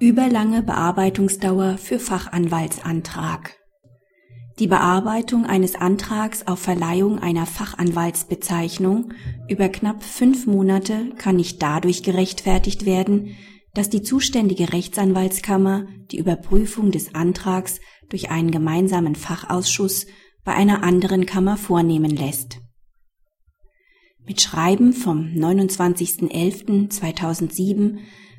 Überlange Bearbeitungsdauer für Fachanwaltsantrag. Die Bearbeitung eines Antrags auf Verleihung einer Fachanwaltsbezeichnung über knapp fünf Monate kann nicht dadurch gerechtfertigt werden, dass die zuständige Rechtsanwaltskammer die Überprüfung des Antrags durch einen gemeinsamen Fachausschuss bei einer anderen Kammer vornehmen lässt. Mit Schreiben vom 29.11.2007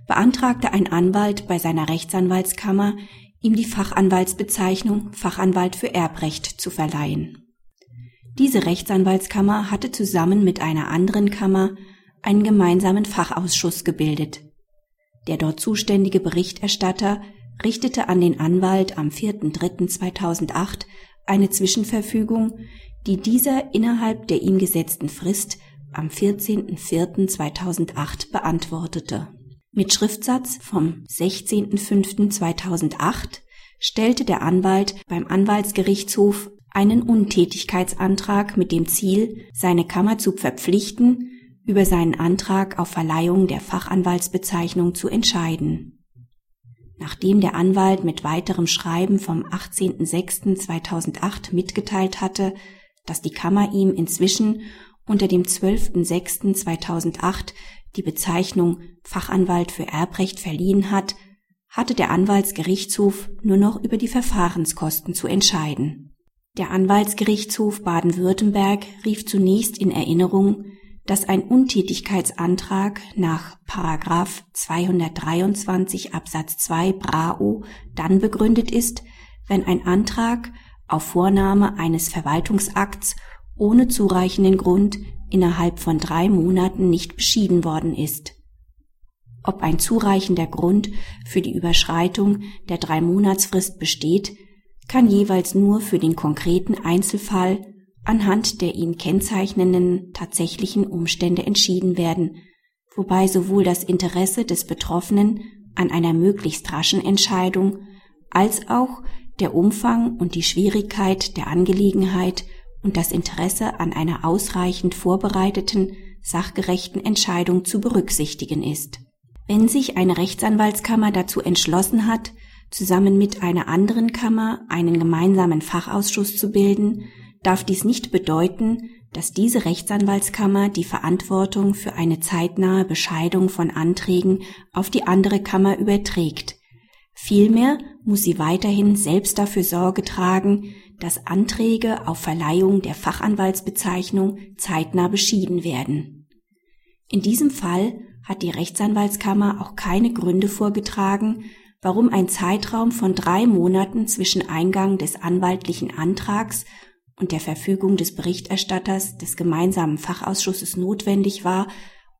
beantragte ein Anwalt bei seiner Rechtsanwaltskammer, ihm die Fachanwaltsbezeichnung Fachanwalt für Erbrecht zu verleihen. Diese Rechtsanwaltskammer hatte zusammen mit einer anderen Kammer einen gemeinsamen Fachausschuss gebildet. Der dort zuständige Berichterstatter richtete an den Anwalt am 4.3.2008 eine Zwischenverfügung, die dieser innerhalb der ihm gesetzten Frist am 14.04.2008 beantwortete mit Schriftsatz vom 16.05.2008 stellte der Anwalt beim Anwaltsgerichtshof einen Untätigkeitsantrag mit dem Ziel, seine Kammer zu verpflichten, über seinen Antrag auf Verleihung der Fachanwaltsbezeichnung zu entscheiden. Nachdem der Anwalt mit weiterem Schreiben vom 18.06.2008 mitgeteilt hatte, dass die Kammer ihm inzwischen unter dem 12.06.2008 die Bezeichnung Fachanwalt für Erbrecht verliehen hat, hatte der Anwaltsgerichtshof nur noch über die Verfahrenskosten zu entscheiden. Der Anwaltsgerichtshof Baden-Württemberg rief zunächst in Erinnerung, dass ein Untätigkeitsantrag nach 223 Absatz 2 Brao dann begründet ist, wenn ein Antrag auf Vornahme eines Verwaltungsakts ohne zureichenden Grund innerhalb von drei Monaten nicht beschieden worden ist. Ob ein zureichender Grund für die Überschreitung der Drei-Monatsfrist besteht, kann jeweils nur für den konkreten Einzelfall anhand der ihn kennzeichnenden tatsächlichen Umstände entschieden werden, wobei sowohl das Interesse des Betroffenen an einer möglichst raschen Entscheidung als auch der Umfang und die Schwierigkeit der Angelegenheit und das Interesse an einer ausreichend vorbereiteten, sachgerechten Entscheidung zu berücksichtigen ist. Wenn sich eine Rechtsanwaltskammer dazu entschlossen hat, zusammen mit einer anderen Kammer einen gemeinsamen Fachausschuss zu bilden, darf dies nicht bedeuten, dass diese Rechtsanwaltskammer die Verantwortung für eine zeitnahe Bescheidung von Anträgen auf die andere Kammer überträgt. Vielmehr muss sie weiterhin selbst dafür Sorge tragen, dass Anträge auf Verleihung der Fachanwaltsbezeichnung zeitnah beschieden werden. In diesem Fall hat die Rechtsanwaltskammer auch keine Gründe vorgetragen, warum ein Zeitraum von drei Monaten zwischen Eingang des anwaltlichen Antrags und der Verfügung des Berichterstatters des gemeinsamen Fachausschusses notwendig war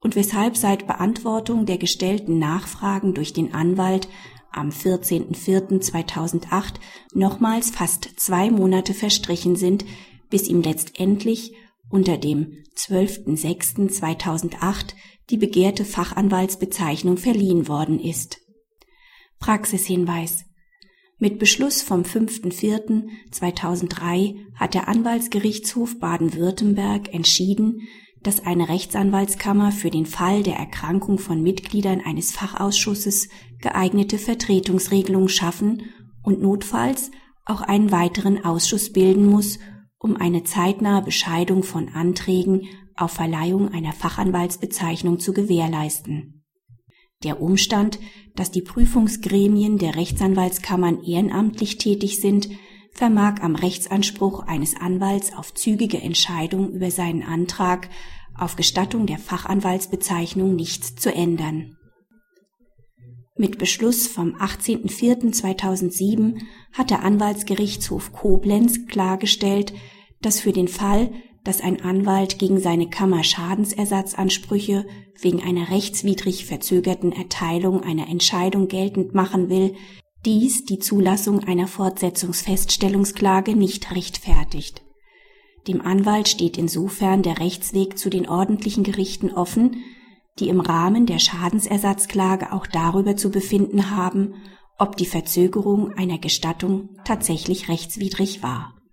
und weshalb seit Beantwortung der gestellten Nachfragen durch den Anwalt am 14.04.2008 nochmals fast zwei Monate verstrichen sind, bis ihm letztendlich unter dem 12.06.2008 die begehrte Fachanwaltsbezeichnung verliehen worden ist. Praxishinweis mit Beschluss vom 5.04.2003 hat der Anwaltsgerichtshof Baden-Württemberg entschieden, dass eine Rechtsanwaltskammer für den Fall der Erkrankung von Mitgliedern eines Fachausschusses geeignete Vertretungsregelungen schaffen und notfalls auch einen weiteren Ausschuss bilden muss, um eine zeitnahe Bescheidung von Anträgen auf Verleihung einer Fachanwaltsbezeichnung zu gewährleisten. Der Umstand, dass die Prüfungsgremien der Rechtsanwaltskammern ehrenamtlich tätig sind, vermag am Rechtsanspruch eines Anwalts auf zügige Entscheidung über seinen Antrag auf Gestattung der Fachanwaltsbezeichnung nichts zu ändern. Mit Beschluss vom 18.04.2007 hat der Anwaltsgerichtshof Koblenz klargestellt, dass für den Fall, dass ein Anwalt gegen seine Kammer Schadensersatzansprüche wegen einer rechtswidrig verzögerten Erteilung einer Entscheidung geltend machen will, dies die Zulassung einer Fortsetzungsfeststellungsklage nicht rechtfertigt. Dem Anwalt steht insofern der Rechtsweg zu den ordentlichen Gerichten offen, die im Rahmen der Schadensersatzklage auch darüber zu befinden haben, ob die Verzögerung einer Gestattung tatsächlich rechtswidrig war